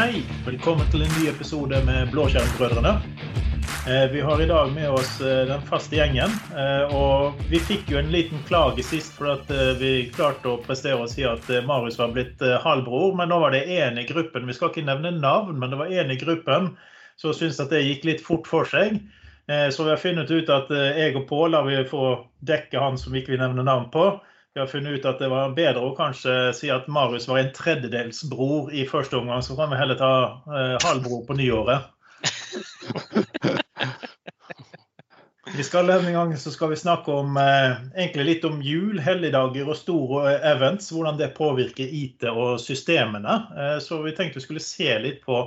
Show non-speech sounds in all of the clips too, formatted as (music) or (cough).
hei. Velkommen til en ny episode med Blåskjermbrødrene. Eh, vi har i dag med oss eh, den faste gjengen. Eh, og vi fikk jo en liten klage sist for at vi klarte å prestere og si at Marius var blitt halvbror. Men nå var det én i gruppen, vi skal ikke nevne navn, men det var én i gruppen som syntes at det gikk litt fort for seg. Så vi har funnet ut at jeg og Pål har vi få dekke han som ikke vi nevner navn på vi har funnet ut at det var bedre å kanskje si at Marius var en tredjedelsbror i første omgang. Så kan vi heller ta eh, halvbror på nyåret. (laughs) Vi skal en gang så skal vi snakke om eh, egentlig litt om jul, helligdager og store events. Hvordan det påvirker IT og systemene. Eh, så vi tenkte vi skulle se litt på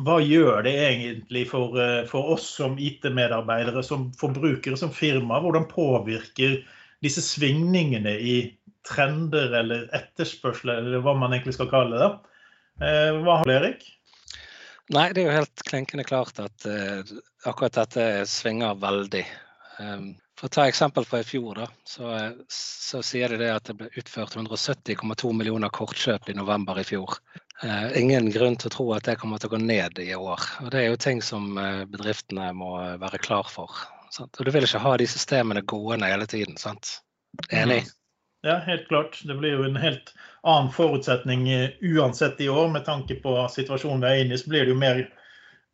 hva gjør det egentlig for, eh, for oss som IT-medarbeidere, som forbrukere, som firma? Hvordan påvirker disse svingningene i trender eller etterspørsel, eller hva man egentlig skal kalle det. Eh, hva har du, Erik? Nei, det er jo helt klinkende klart at eh, akkurat dette svinger veldig. Um, for å ta eksempel fra i fjor, da, så, så, sier de det at det ble utført 170,2 millioner kortkjøp i november i fjor. Uh, ingen grunn til å tro at det kommer til å gå ned i år. Og Det er jo ting som uh, bedriftene må være klar for. Sant? Og du vil ikke ha de systemene gående hele tiden. sant? Enig? Mm. Ja, helt klart. Det blir jo en helt annen forutsetning eh, uansett i år. Med tanke på situasjonen vi er inne i, så blir det jo mer,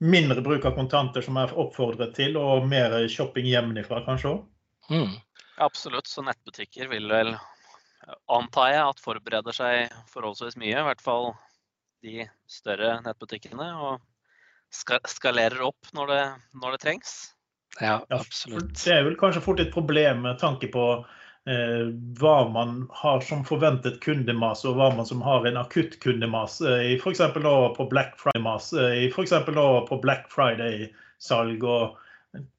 mindre bruk av kontanter som er oppfordret til, og mer shopping hjemmefra kanskje òg. Mm. Absolutt. Så nettbutikker vil vel, antar jeg, at forbereder seg forholdsvis mye. I hvert fall de større nettbutikkene. Og skalerer opp når det, når det trengs. Ja, absolutt. Det er vel kanskje fort et problem med tanke på eh, hva man har som forventet kundemas, og hva man som har en akutt kundemas. Eh, F.eks. på Black Friday-mas, eh, f.eks. på Black Friday-salg og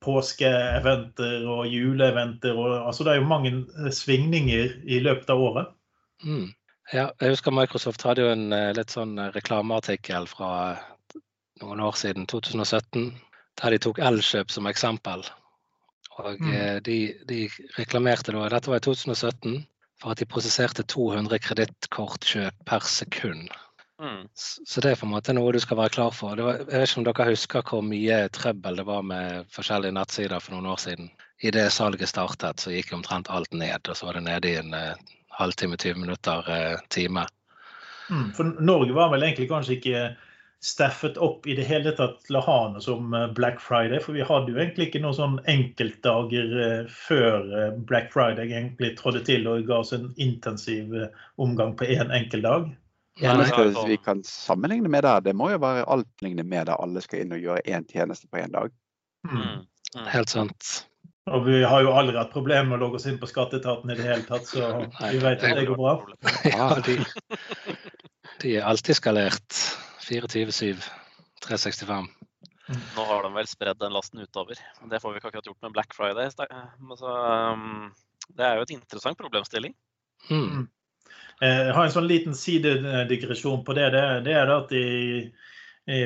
påskeeventer og juleeventer. Og, altså det er jo mange eh, svingninger i løpet av året. Mm. Ja, jeg husker Microsoft hadde jo en litt sånn reklameartikkel fra noen år siden, 2017 der de tok Elkjøp som eksempel. Og mm. Eh, de, de, reklamerte da, dette var i 2017, for at de prosesserte 200 kredittkortkjøp per sekund. Mm. Så det er på en måte noe du skal være klar for. Var, jeg vet ikke om dere husker hvor mye trøbbel det var med forskjellige nettsider for noen år siden. I det salget startet, så gikk omtrent alt ned, og så var det nede i en uh, halvtime, 20 minutter, uh, time. Mm, for Norge var vel egentlig kanskje ikke staffet opp i det hele tatt til å ha noe som eh, Black Friday. For vi hadde jo egentlig ikke noen sånn enkeltdager eh, før eh, Black Friday egentlig trådte til og ga oss en intensiv omgang på én en enkel dag. Ja, eneste vi kan sammenligne med det. Det må jo være alt lignende med det alle skal inn og gjøre én tjeneste på én dag. Mm. Mm. mm. Helt sant. Og vi har jo aldri hatt problemer med å logge oss inn på skatteetaten i det hele tatt, så vi vet at det går bra. Ja, de, de er alltid skalert. 24-7, 365. Nå har de vel spredd den lasten utover. Det får vi ikke akkurat gjort med Black Friday. Så, um, det er jo et interessant problemstilling. Mm. Eh, jeg har en sånn liten sidedigresjon på det. Det, det er at i,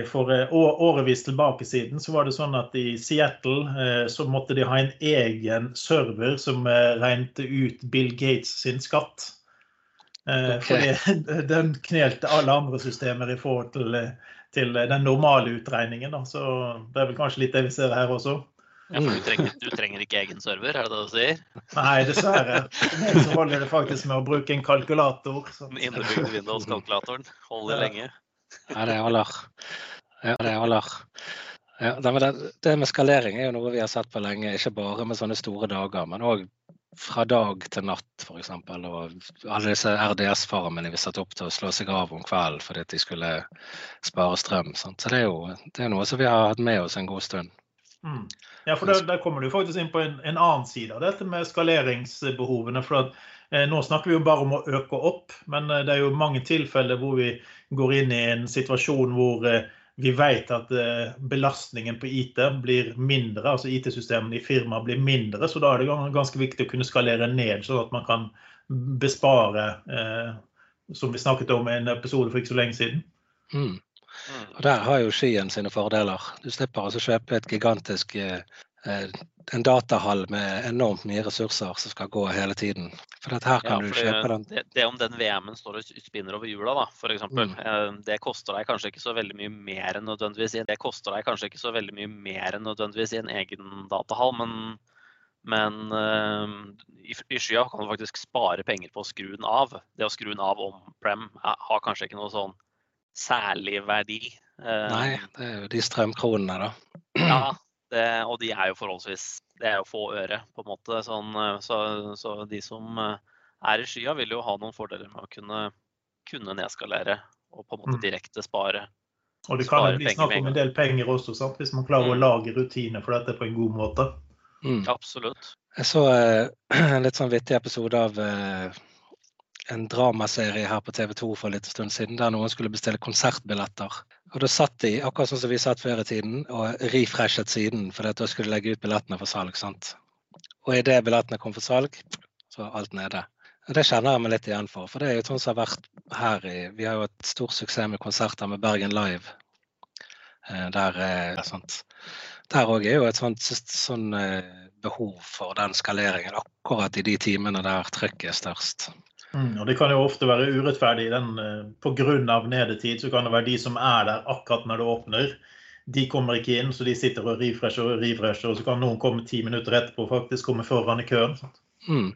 for eh, årevis tilbake siden så var det sånn at i Seattle så måtte de ha en egen server som regnet ut Bill Gates sin skatt. Eh, okay. Fordi (laughs) den knelte alle andre systemer i forhold til, til den normale utregningen. Da. Så det er vel kanskje litt det vi ser her også. Ja, for du trenger, du trenger, ikke egen server, er det det du sier? Nei, dessverre. Så holder det faktisk med å bruke en kalkulator. Den innebygde Windows-kalkulatoren holder ja. lenge. Ja, det holder. Ja, det holder. Ja, det, det, med skalering er jo noe vi har sett på lenge, ikke bare med sånne store dager, men òg fra dag til natt, f.eks. Og alle disse RDS-farmene vi satte opp til å slå seg av om kvelden fordi de skulle spare strøm. Sant? Så det er jo det er noe som vi har hatt med oss en god stund. Mm. Ja, for der, der, kommer du faktisk inn på en, en, annen side av dette med skaleringsbehovene. for at eh, Nå snakker vi jo bare om å øke opp, men eh, det er jo mange tilfeller hvor vi går inn i en situasjon hvor eh, vi vet at eh, belastningen på IT blir mindre, altså IT-systemene i firmaet blir mindre. Så da er det ganske viktig å kunne skalere ned, sånn at man kan bespare, eh, som vi snakket om i en episode for ikke så lenge siden. Mm. Og Der har jo skien sine fordeler. Du slipper altså kjøpe et gigantisk eh, en datahall med enormt mye ressurser som skal gå hele tiden. For dette her kan ja, du kjøpe den. Det, det, om den VM-en står og spinner over hjula, da, f.eks. Mm. Det koster deg kanskje ikke så veldig mye mer enn nødvendigvis Det koster deg kanskje ikke så veldig mye mer enn nødvendigvis i en egen datahall, men, men uh, i, i, skya kan du faktisk spare penger på å skru den av. Det å skru den av om prem har kanskje ikke noe sånn særlig verdi. Nei, det er jo de strømkronene, da. Ja, det, og de er jo forholdsvis Det er jo få øre, på en måte. Sånn, eh, så, så, de som eh, er i skya, vil jo ha noen fordeler med å kunne, kunne nedskalere og på en måte mm. direkte spare. Og det kan jo bli snakk om en del penger også, sant? hvis man klarer mm. å lage rutiner for dette på en god måte. Mm. Absolutt. Jeg så uh, (clears throat) en litt sånn vittig episode av uh, en dramaserie her på TV 2 for litt stund siden, der noen skulle bestille konsertbilletter. Og da satt de, akkurat sånn som vi satt før i tiden, og refreshet siden, for da skulle de legge ut billettene for salg. sant? Og idet billettene kom for salg, så var alt nede. Og Det kjenner jeg meg litt igjen for. For det er jo sånn som har vært her i Vi har jo hatt stor suksess med konserter med Bergen Live. Eh, der er òg er jo et sånt sånn eh, behov for den skaleringen akkurat i de timene der trykket er størst. Mm, og Det kan jo ofte være urettferdig. Den, eh, på grunn av nedetid så kan det være de som er der akkurat når det åpner. De kommer ikke inn, så de sitter og refresher og refresher, og så kan noen komme ti minutter etterpå og faktisk komme foran i køen. Mm.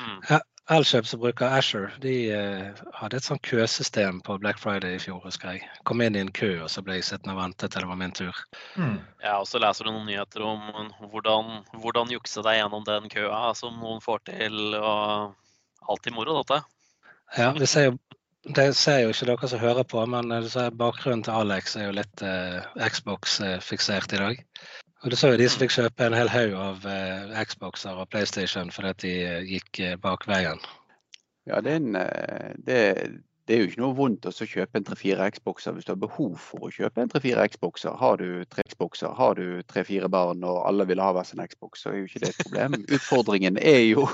Mm. Elkjøp som bruker Asher, de uh, hadde et sånt køsystem på Black Friday i fjor, husker jeg. Kom inn i en kø, og så ble jeg sittende og vente til det var min tur. Mm. Ja, og så leser du noen nyheter om hvordan, hvordan jukse deg gjennom den køa som noen får til. og alltid moro, dette. Ja, vi ser jo det ser jo ikke dere som hører på, men bakgrunnen til Alex er jo litt eh, Xbox-fiksert i dag. Og Du så jo de som fikk kjøpe en hel haug av eh, Xboxer og PlayStation fordi at de eh, gikk eh, bak veien. Ja, det er, en, eh, det, det er jo ikke noe vondt å kjøpe en tre-fire Xboxer hvis du har behov for å kjøpe en tre-fire Xboxer. Har du tre Xboxer, har du tre-fire barn og alle vil ha hver sin Xbox, så er jo ikke det et problem. (laughs) Utfordringen er jo,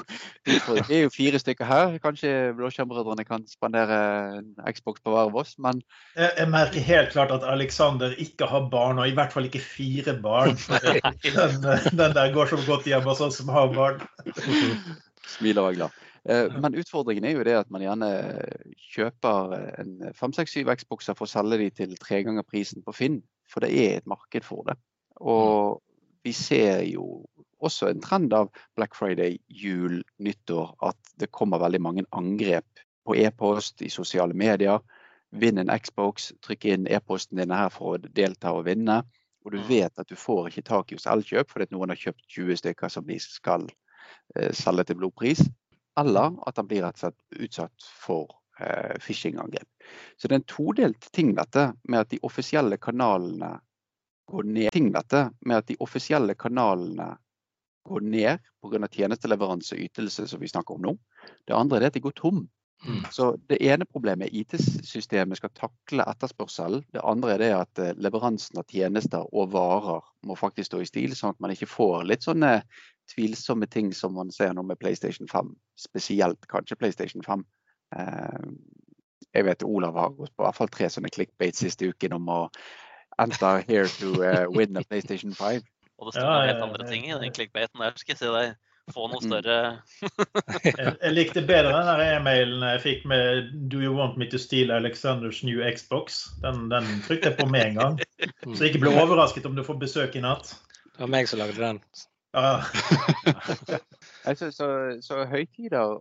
det er jo fire stykker her. Kanskje Blåskjermbrødrene kan spandere en Xbox på hver av oss, men jeg, jeg, merker helt klart at Alexander ikke har barn, og i hvert fall ikke fire barn. (laughs) Den, den der går så godt hjem hos oss som har barn. Smiler og er glad. Eh, men utfordringen er jo det at man gjerne kjøper en fem, seks, syv Xboxer for å selge de til tre ganger prisen på Finn. For det er et marked for det. Og vi ser jo også en trend av Black Friday, jul, nyttår, at det kommer veldig mange angrep på e-post, i sosiale medier. Vinn en Xbox, trykk inn e-posten din her for å delta og vinne. Og du mm. vet at du får ikke tak i hos Elkjøp fordi noen har kjøpt 20 stykker som de skal eh, selge til blodpris eller at han blir rett og slett utsatt for eh, phishing-angrep. Så det er en todelt ting dette med at de offisielle kanalene går ned. Ting dette med at de offisielle kanalene går ned pga. tjenesteleveranse og ytelse, som vi snakker om nå. Det andre er at de går tom. Mm. Så Det ene problemet er IT-systemet skal takle etterspørselen. Det andre er det at eh, leveransen av tjenester og varer må faktisk stå i stil, sånn at man ikke får litt sånne tvilsomme ting som man ser nå med PlayStation 5. Spesielt kanskje PlayStation 5. Eh, jeg vet Olav har gått på i hvert fall tre sånne clickbait siste uken om å enter here to uh, win a PlayStation 5. Og det står ja, helt andre ting i den clickbaiten der, skal jeg si deg. Få noe mm. større (laughs) jeg, jeg, likte bedre den e-mailen jeg fikk med 'Do you want me to steal Alexanders new Xbox'? Den, den trykte jeg på med en gang. Så jeg ikke ble overrasket om du får besøk i natt. Det var meg som lagde den. Ah. (laughs) altså, så, så høytider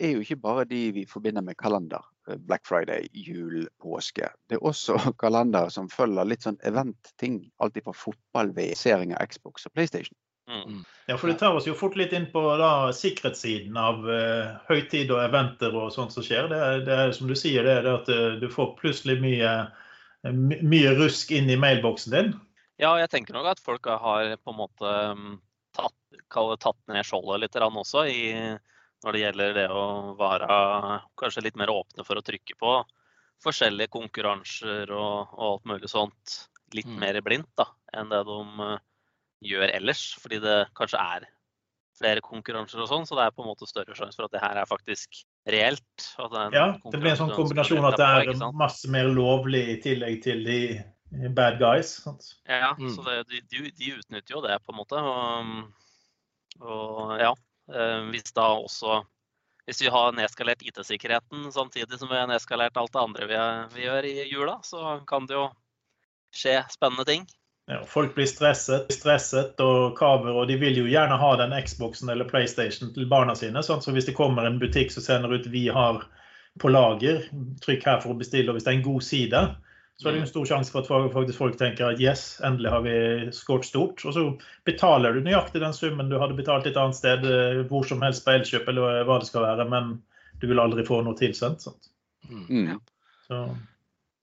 er jo ikke bare de vi forbinder med kalender. Eh, Black Friday, jul, påske. Det er også (laughs) kalender som følger litt sånn event-ting. Alt fra fotball, VSering av Xbox og PlayStation. Mm. mm. Ja, for Det tar oss jo fort litt inn på da, sikkerhetssiden av uh, høytid og eventer og sånt som skjer. Det, det er som du sier, det er det at uh, du får plutselig mye, mye rusk inn i mailboksen din. Ja, jeg tenker nok at folk har på en måte um tatt, tatt ned skjoldet litt også i, når det gjelder det å være kanskje litt mer åpne for å trykke på forskjellige konkurranser og, og alt mulig sånt. Litt mm. mer blindt da, enn det de uh, gjør ellers. Fordi det kanskje er flere konkurranser og sånn, så det er på en måte større sjanse for at det her er faktisk reelt. Det er ja, det blir en sånn kombinasjon at det er masse mer lovlig i tillegg til de bad guys. Sant? Ja, Mm. så det, de, de, de utnytter jo det, på en måte. Og, og ja, eh, hvis da også Hvis vi har nedskalert IT-sikkerheten samtidig som vi har nedskalert alt det andre vi, vi gjør i jula, så kan det jo skje spennende ting. Ja, folk blir stresset, stresset og kaver, og de vil jo gjerne ha den Xboxen eller PlayStation til barna sine. Sånn, Så hvis det kommer en butikk som sender ut 'vi har på lager', trykk her for å bestille, og hvis det er en god side, så er det jo en stor sjanse for at faktisk folk tenker at 'yes, endelig har vi skåret stort'. Og så betaler du nøyaktig den summen du hadde betalt et annet sted, eh, hvor som helst på Elkjøp eller hva det skal være, men du vil aldri få noe tilsendt. Sant? Mm. Mm. Så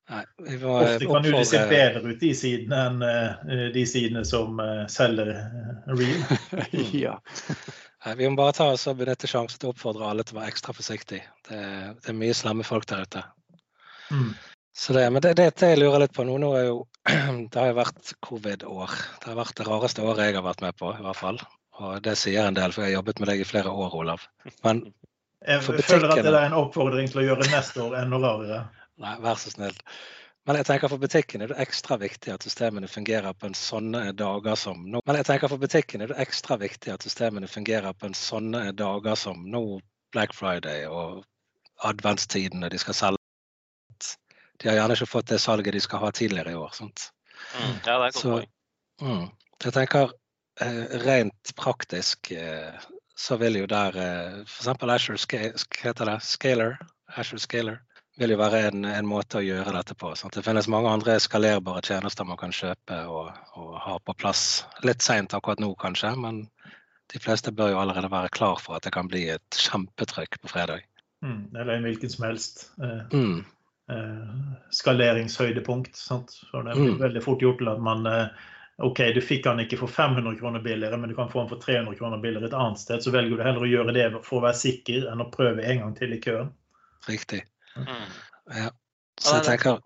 Nei, vi eh, ofte kan jo det se bedre ut, de sidene, enn eh, de sidene som eh, selger real. (laughs) (laughs) ja. Nei, Vi må bare ta oss og benytte sjansen til å oppfordre alle til å være ekstra forsiktig. Det, det er mye slemme folk der ute. Mm. Så det, men det, det, det jeg lurer litt på nå, nå er jo (clears throat) Det har jo vært covid-år. Det har vært det rareste året jeg har vært med på, i hvert fall. Og det sier en del, for jeg har jobbet med deg i flere år, Olav. Men Jeg For føler at det er en oppfordring til å gjøre neste år enda rarere. Nei, vær så snill. Men jeg tenker for butikken er det ekstra viktig at systemene fungerer på en sånne dager som nå. Men jeg tenker for butikken er det ekstra viktig at systemene fungerer på en sånne dager som nå, Black Friday og adventstidene de skal selge. De har gjerne ikke fått det salget de skal ha tidligere i år. sant? Mm. Ja, det er godt Så-. Mm. Jeg tenker eh, rent praktisk eh, så vil jo der eh, f.eks. Det? Scaler, Azure Scaler vil jo være en, en måte å gjøre dette på. Sant? Det finnes mange andre skalerbare tjenester man kan kjøpe og, og ha på plass. Litt seint akkurat nå kanskje, men de fleste bør jo allerede være klar for at det kan bli et kjempetrykk på fredag. Mm. Eller en hvilken som helst eh, Mm. eh, skaleringshøydepunkt. Sant? For det blir Mm. veldig fort gjort til at man eh, OK, du fikk den ikke for 500 kroner billigere, men du kan få den for 300 kroner billigere et annet sted. Så velger du heller å gjøre det for å være sikker enn å prøve en gang til i køen. Riktig. Mm. Ja. Så jeg er tenker.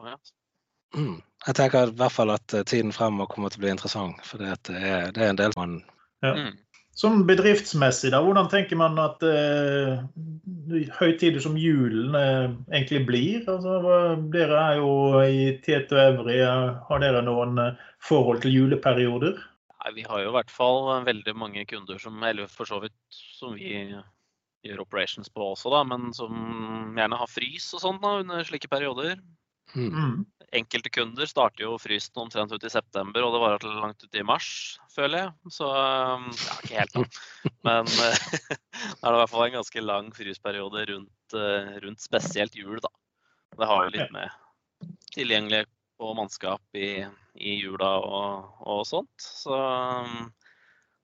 Mm. Jeg tenker i hvert fall at eh, tiden fremover kommer til å bli interessant. For det, er, det er en del man Ja. Mm. Som bedriftsmessig, da, hvordan tenker man at eh, høytider som julen eh, egentlig blir? Altså, dere er jo i Tieto Evry. eh, Har dere noen eh, forhold til juleperioder? Nei, vi har jo i hvert fall veldig mange kunder som, eller for så vidt som vi gjør operations på også, da, men som gjerne har frys og sånn under slike perioder. mm. Mm. Enkelte kunder starter jo frysen omtrent ut i september, og det varer til langt ut i mars, føler jeg. Så um, ja, ikke helt, da. (laughs) Men (laughs) da er det i hvert fall en ganske lang frysperiode rundt, eh, rundt spesielt jul, da. Det har jo litt med tilgjengelig på mannskap i, i jula og, og sånt. Så, um,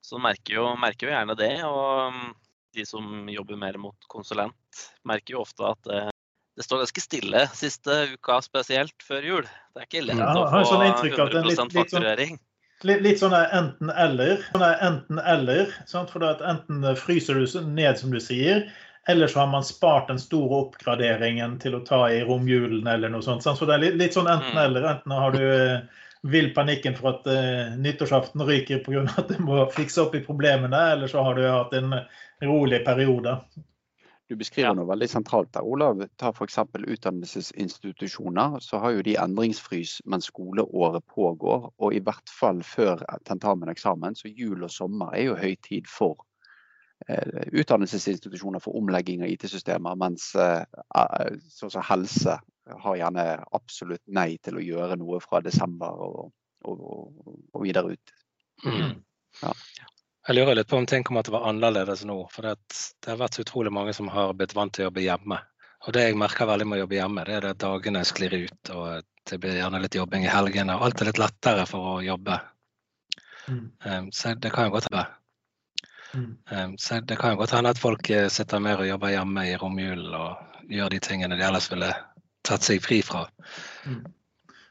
så merker, jo, merker jo gjerne det. Og um, de som jobber mer mot konsulent, merker jo ofte at det, det står ganske stille siste uka, spesielt før jul. Det er ikke lett Ja, å få sånn inntrykk av at det er 100 litt- litt sånn- fakturering. Litt, litt sånn enten-eller. Sånn enten-eller. sant? For det at enten fryser du ned, som du sier, eller så har man spart den store oppgraderingen til å ta i romjulen eller noe sånt. Så det er litt, sånn enten-eller. Enten har du eh, vill panikken for at uh, nyttårsaften ryker pga. at du må fikse opp i problemene, eller så har du hatt en rolig periode. Du beskriver noe veldig sentralt der, Olav. Ta f.eks. utdannelsesinstitusjoner. Så har jo de endringsfrys mens skoleåret pågår. Og i hvert fall før tentamen eksamen. Så jul og sommer er jo høytid for eh, utdannelsesinstitusjoner for omlegging av IT-systemer. Mens eh, eh, sånn som helse har gjerne absolutt nei til å gjøre noe fra desember og, og, og, videre ut. Mm. Ja. Jeg lurer litt på om ting kommer til å være annerledes nå. For det, det har vært så utrolig mange som har blitt vant til å jobbe hjemme. Og det jeg merker veldig med å jobbe hjemme, det er at dagene sklir ut. Og det blir gjerne litt jobbing i helgene. Og alt er litt lettere for å jobbe. Mm. Um, så det kan jo godt hende. Mm. Um, så det kan jo godt hende at folk eh, sitter mer og jobber hjemme i romjulen og gjør de tingene de ellers ville tatt seg fri fra.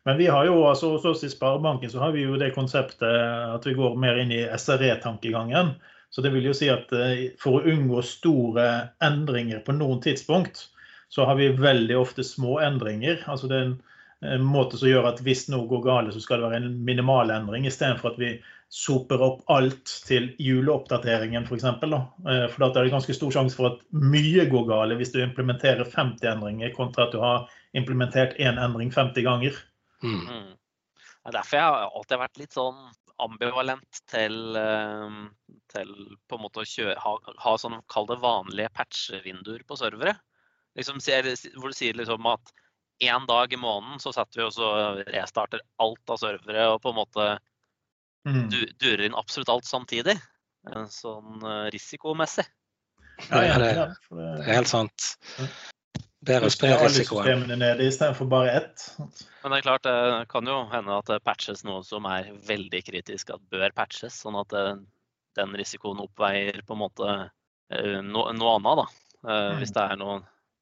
Men vi har jo altså hos oss i Sparebanken så har vi jo det konseptet at vi går mer inn i SRE-tankegangen. Så det vil jo si at eh, for å unngå store endringer på noen tidspunkt, så har vi veldig ofte små endringer. Altså det er en, en måte som gjør at hvis noe går galt, så skal det være en minimal endring, istedenfor at vi soper opp alt til juleoppdateringen f.eks. For, eh, for da er det ganske stor sjanse for at mye går galt hvis du implementerer 50 endringer, kontra at du har implementert én endring 50 ganger. Mm. Mm. Det er derfor jeg har alltid vært litt sånn ambivalent til, eh, til på en måte å kjøre, ha, ha sånn, kall det vanlige patchevinduer på servere. Liksom, hvor du sier liksom at én dag i måneden så setter vi oss og restarter alt av servere og på en måte Mm. du, durer inn absolutt alt samtidig. Eh, Sånn eh, risikomessig. Ja, Ja, det- ja, det- Det er helt sant. Bedre å spre alle risikoen. systemene nede istedenfor bare ett. Men det er klart, det kan jo hende at det patches noe som er veldig kritisk at bør patches, sånn at eh, den risikoen oppveier på en måte noe, noe annet, da. Eh, Mm. Hvis det er noen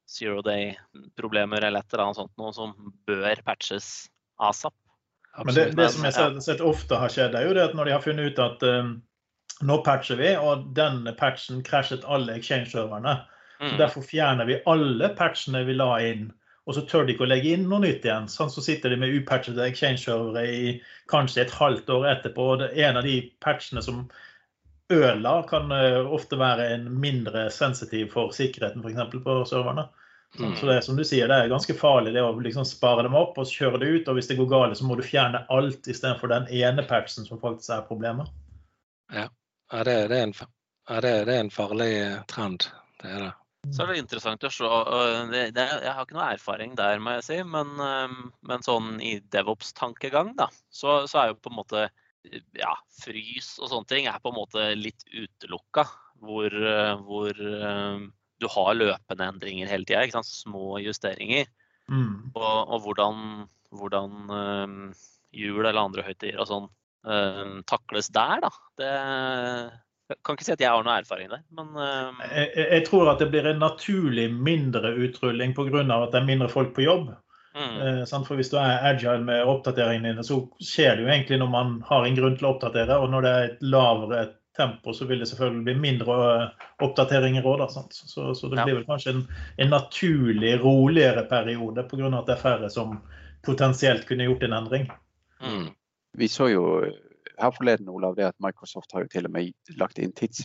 zero day-problemer eller et eller annet sånt noe som bør patches asap. Men det, det som jeg har sett ofte har skjedd, er jo det at når de har funnet ut at um, nå patcher vi, og den patchen krasjet alle exchange-serverne. Så Mm. Derfor fjerner vi alle patchene vi la inn. Og så tør de ikke å legge inn noe nytt igjen. Sånn så sitter de med upatchede exchange-servere i kanskje et halvt år etterpå. og En av de patchene som ødela, kan eh, ofte være en mindre sensitiv for sikkerheten f.eks. på serverne. Mm. Så det er som du sier, det er ganske farlig det å liksom spare dem opp og kjøre det ut. Og hvis det går galt, så må du fjerne alt istedenfor den ene patchen som faktisk er problemet. Ja, det, det, er en, ja, det, det er en farlig eh, trend. Det er det. Så er det interessant å se. jeg har ikke noe erfaring der, må jeg si. Men, eh, men sånn i DevOps-tankegang, da, så, så er jo på en måte ja, frys og sånne ting er på en måte litt utelukka. Hvor, hvor eh, du har løpende endringer hele tida. Små justeringer. Mm. Og, og hvordan, hvordan eh, jul eller andre høytider og sånn takles der, da. Det kan ikke si at jeg har noe erfaring der, men uh... Jeg, jeg- tror at det blir en naturlig mindre utrulling pga. at det er mindre folk på jobb. mm, Eh. For Hvis du er agile med oppdateringene dine, så skjer det jo egentlig når man har en grunn til å oppdatere. Og når det er et lavere tempo, så vil det selvfølgelig bli mindre eh, oppdateringer òg. Så, så det blir vel kanskje en, en naturlig roligere periode pga. at det er færre som potensielt kunne gjort en endring. mm. Vi så jo her forleden, Olav, det at Microsoft har jo til og med lagt inn tids...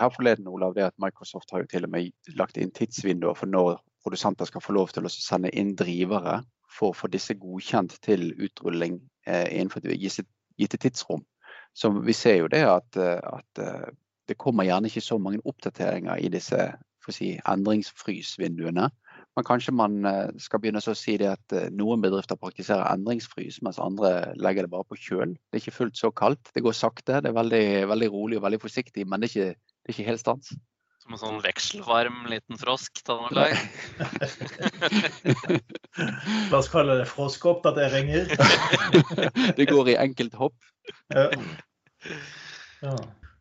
Her forleden, Olav, det at Microsoft har jo til og med lagt inn tidsvinduer for når produsenter skal få lov til å sende inn drivere for å få disse godkjent til utrulling eh, innenfor et gitt- tidsrom. Så vi ser jo det at, eh, at eh, det kommer gjerne ikke så mange oppdateringer i disse si, endringsfrysvinduene. Men kanskje man eh, skal begynne å si det at eh, noen bedrifter praktiserer endringsfrys, mens andre legger det bare på kjøl. Det er ikke fullt så kaldt. Det går sakte, det er veldig, veldig rolig og veldig forsiktig, men det er ikke, det er ikke helt stans. Som en sånn vekselvarm liten frosk. (laughs) La oss kalle det froskeoppdateringer. (laughs) Det går i enkelt hopp. Ja. (laughs) Ja.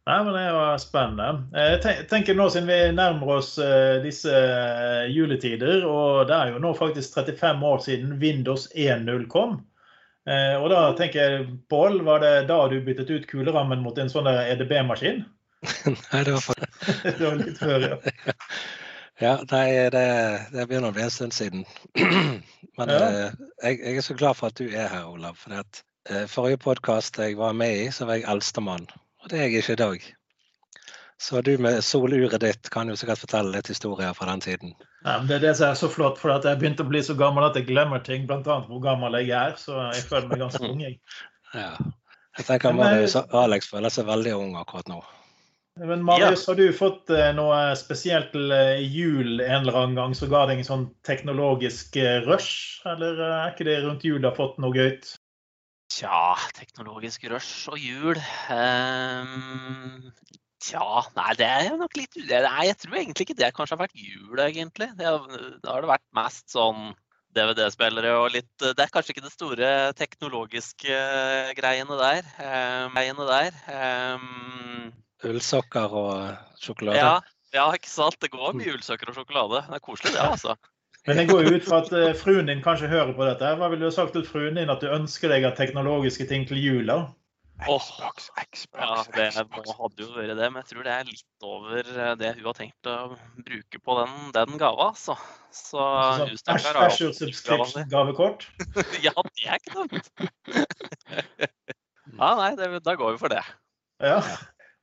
Nei, men Det var spennende. Eh, Jeg tenker nå Siden vi nærmer oss eh, disse eh, juletider, og det er jo nå faktisk 35 år siden Windows 1.0 kom. Eh, Og da tenker jeg, Pål, var det da du byttet ut kulerammen mot en sånn der EDB-maskin? (laughs) Nei, det var for... (laughs) Det var litt før, ja. (laughs) Ja, nei, det, det begynner å bli en stund siden. (clears throat) Men Ja. eh, jeg, jeg er så glad for at du er her, Olav. For at, eh, forrige podkast jeg var med i, så var jeg eldstemann. Og det er jeg ikke i dag. Så du med soluret ditt kan jo sikkert fortelle litt historier fra den tiden. Ja, men det er det som er så flott, for at jeg begynte å bli så gammel at jeg glemmer ting. Bl.a. hvor gammel jeg er. Så jeg føler meg ganske ung. jeg. (laughs) Ja. Jeg tenker Marius eh, og Alex føler seg veldig ung akkurat nå. Men Marius, har du fått eh, noe spesielt til jul en eller annen gang som ga deg en sånn teknologisk eh, rush? Eller er ikke det rundt jul du har fått noe gøy? Tja, teknologisk rush og jul Um, Tja, nei, det er nok litt Nei, jeg tror egentlig ikke det kanskje har vært jul, egentlig. Det har, da har det vært mest sånn DVD-spillere og litt Det er kanskje ikke det store teknologiske eh, greiene der. Um, greiene der. Um, Ullsokker og sjokolade. ja, ja, ikke sant. Det går mye ullsokker og sjokolade. Det er koselig, det, altså. Men jeg går jo ut fra at eh, fruen din kanskje hører på dette. Hva ville du sagt til fruen din at du ønsker deg av teknologiske ting til jula? Xbox, Xbox, Xbox, Ja, det må- hadde jo vært det, men jeg tror det er litt over eh, det hun har tenkt å bruke på den, den gava, Så, Så Altså, hun Sånn har jo subscription-gavekort? (laughs) Ja, det er ikke dumt. (laughs) Ja, nei, det, da går vi for det. Ja.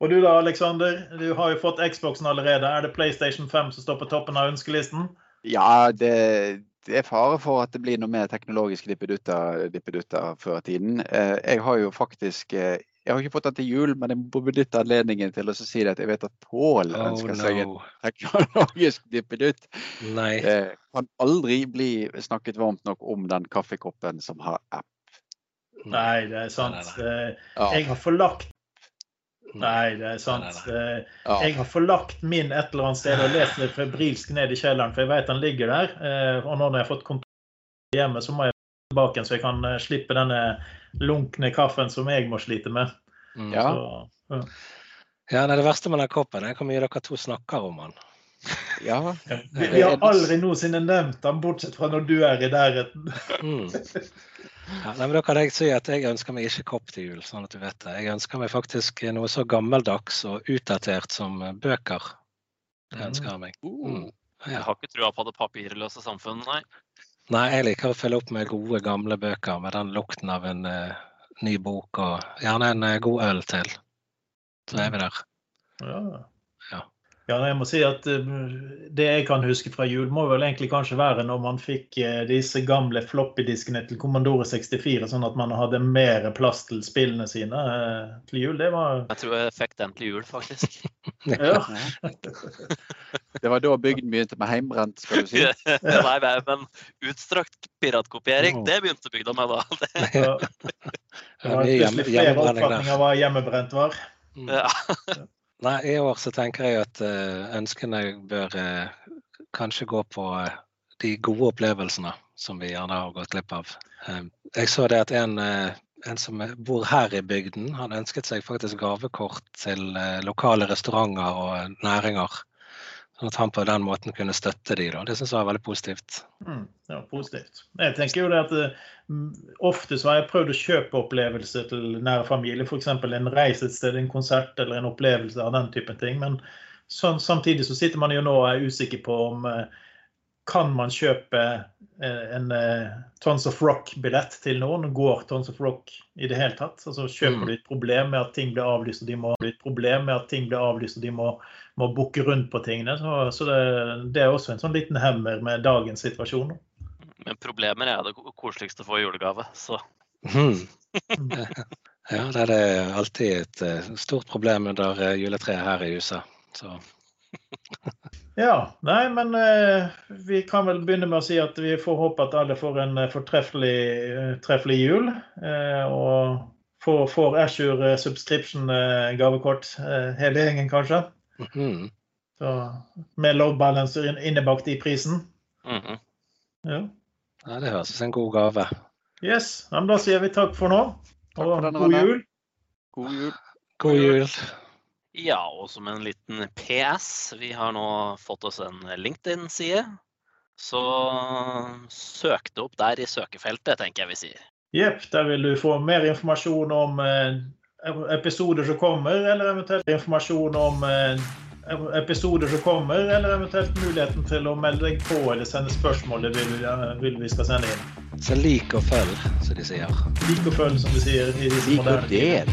Og du da, Aleksander? Du har jo fått Xboxen allerede. Er det PlayStation 5 som står på toppen av ønskelisten? Ja, det, det er fare for at det blir noe mer teknologiske dippedutter, dippedutter før tiden. Eh, jeg har jo faktisk eh, Jeg har ikke fått den til jul, men jeg må benytte anledningen til å si det at jeg vet at Pål Oh ønsker seg en teknologisk dippedutt. Nei. Eh, kan aldri bli snakket varmt nok om den kaffekoppen som har app. Nei, det er sant. Nei, nei, nei. Jeg har forlagt Nei, det er sant. Nei, nei, ja. Jeg har forlagt min et eller annet sted og lest det febrilsk ned i kjelleren, for jeg vet den ligger der. Eh, Og nå når jeg har fått kontor hjemme, så må jeg tilbake så jeg kan eh, slippe denne lunkne kaffen som jeg må slite med. Mm. Ja. Så, ja. Ja, nei, Det verste med den koppen er hvor mye dere to snakker om den. Ja. Vi, vi har aldri noensinne nevnt den, bortsett fra når du er i nærheten. Mm. Ja, nei, men da kan jeg si at jeg ønsker meg ikke kopp til jul, sånn at du vet det. Jeg ønsker meg faktisk noe så gammeldags og utdatert som eh, bøker. Det ønsker jeg meg. Mm. Jeg har ikke trua på det papirløse samfunn, nei. Nei, jeg liker å følge opp med gode, gamle bøker med den lukten av en uh, ny bok og gjerne en uh, god øl til. Så er vi der. Ja. Ja. Jeg må si at eh, Det jeg kan huske fra jul, må vel egentlig kanskje være når man fikk eh, disse gamle floppydiskene til Commodore 64, sånn at man hadde mer plass til spillene sine eh, til jul. Det var Jeg tror jeg fikk den til jul, faktisk. (laughs) Ja. Det var da bygden begynte med heimbrent, skal du si. (laughs) nei, nei, men utstrakt piratkopiering, det begynte bygda med da. (laughs) Det, ja. Det Det var var plutselig flere oppfatninger av hva hjemmebrent var. Ja. Nei, i år så tenker jeg at eh, ønskene bør eh, kanskje gå på eh, de gode opplevelsene som vi gjerne har gått glipp av. Jeg så det at en, en som bor her i bygden, han ønsket seg faktisk gavekort til lokale restauranter og næringer. Sånn at han på den måten kunne støtte de da. Det syns jeg var veldig positivt. Mm, ja, positivt. Jeg tenker jo det at eh, Ofte så har jeg prøvd å kjøpe opplevelser til nære familie. F.eks. en reise et sted, en konsert eller en opplevelse av den typen ting. Men så, samtidig så sitter man jo nå og er usikker på om eh, kan man kjøpe en eh, Tons of Rock-billett til noen? Går Tons of Rock i det hele tatt? Altså Kjøper Mm. du et problem med at ting blir avlyst, og de må, et problem med at ting blir avlyst, og de må, må booke rundt på tingene? Så, så det, det er også en sånn liten hemmer med dagens situasjon. Men problemer er det koseligste å få i julegave, så mm. (laughs) Ja, det er alltid et eh, stort problem under eh, juletreet her i huset. Så (laughs) Ja, nei, men eh, vi kan vel begynne med å si at vi får håpe at alle får en eh, fortreffelig eh, treffelig jul. Eh, og får, får Azure eh, subscription eh, gavekort, hele gjengen kanskje. mhm. Så, med load balancer innebakt i prisen. mhm. Ja. ja, det høres ut som en god gave. Yes, ja, men da sier vi takk for nå. Takk Og for god jul. God jul. God jul. Ja, og som en liten PS, vi har nå fått oss en LinkedIn-side. Så søk det opp der i søkefeltet, tenker jeg vi sier. Jepp, der vil du få mer informasjon om eh, episoder som kommer, eller eventuelt informasjon om eh, episoder som kommer, eller eventuelt muligheten til å melde deg på eller sende spørsmål det vil, vi- vil vi skal sende inn. Så lik og følg, som de sier. Lik og følg, som de sier. i disse Lik og del.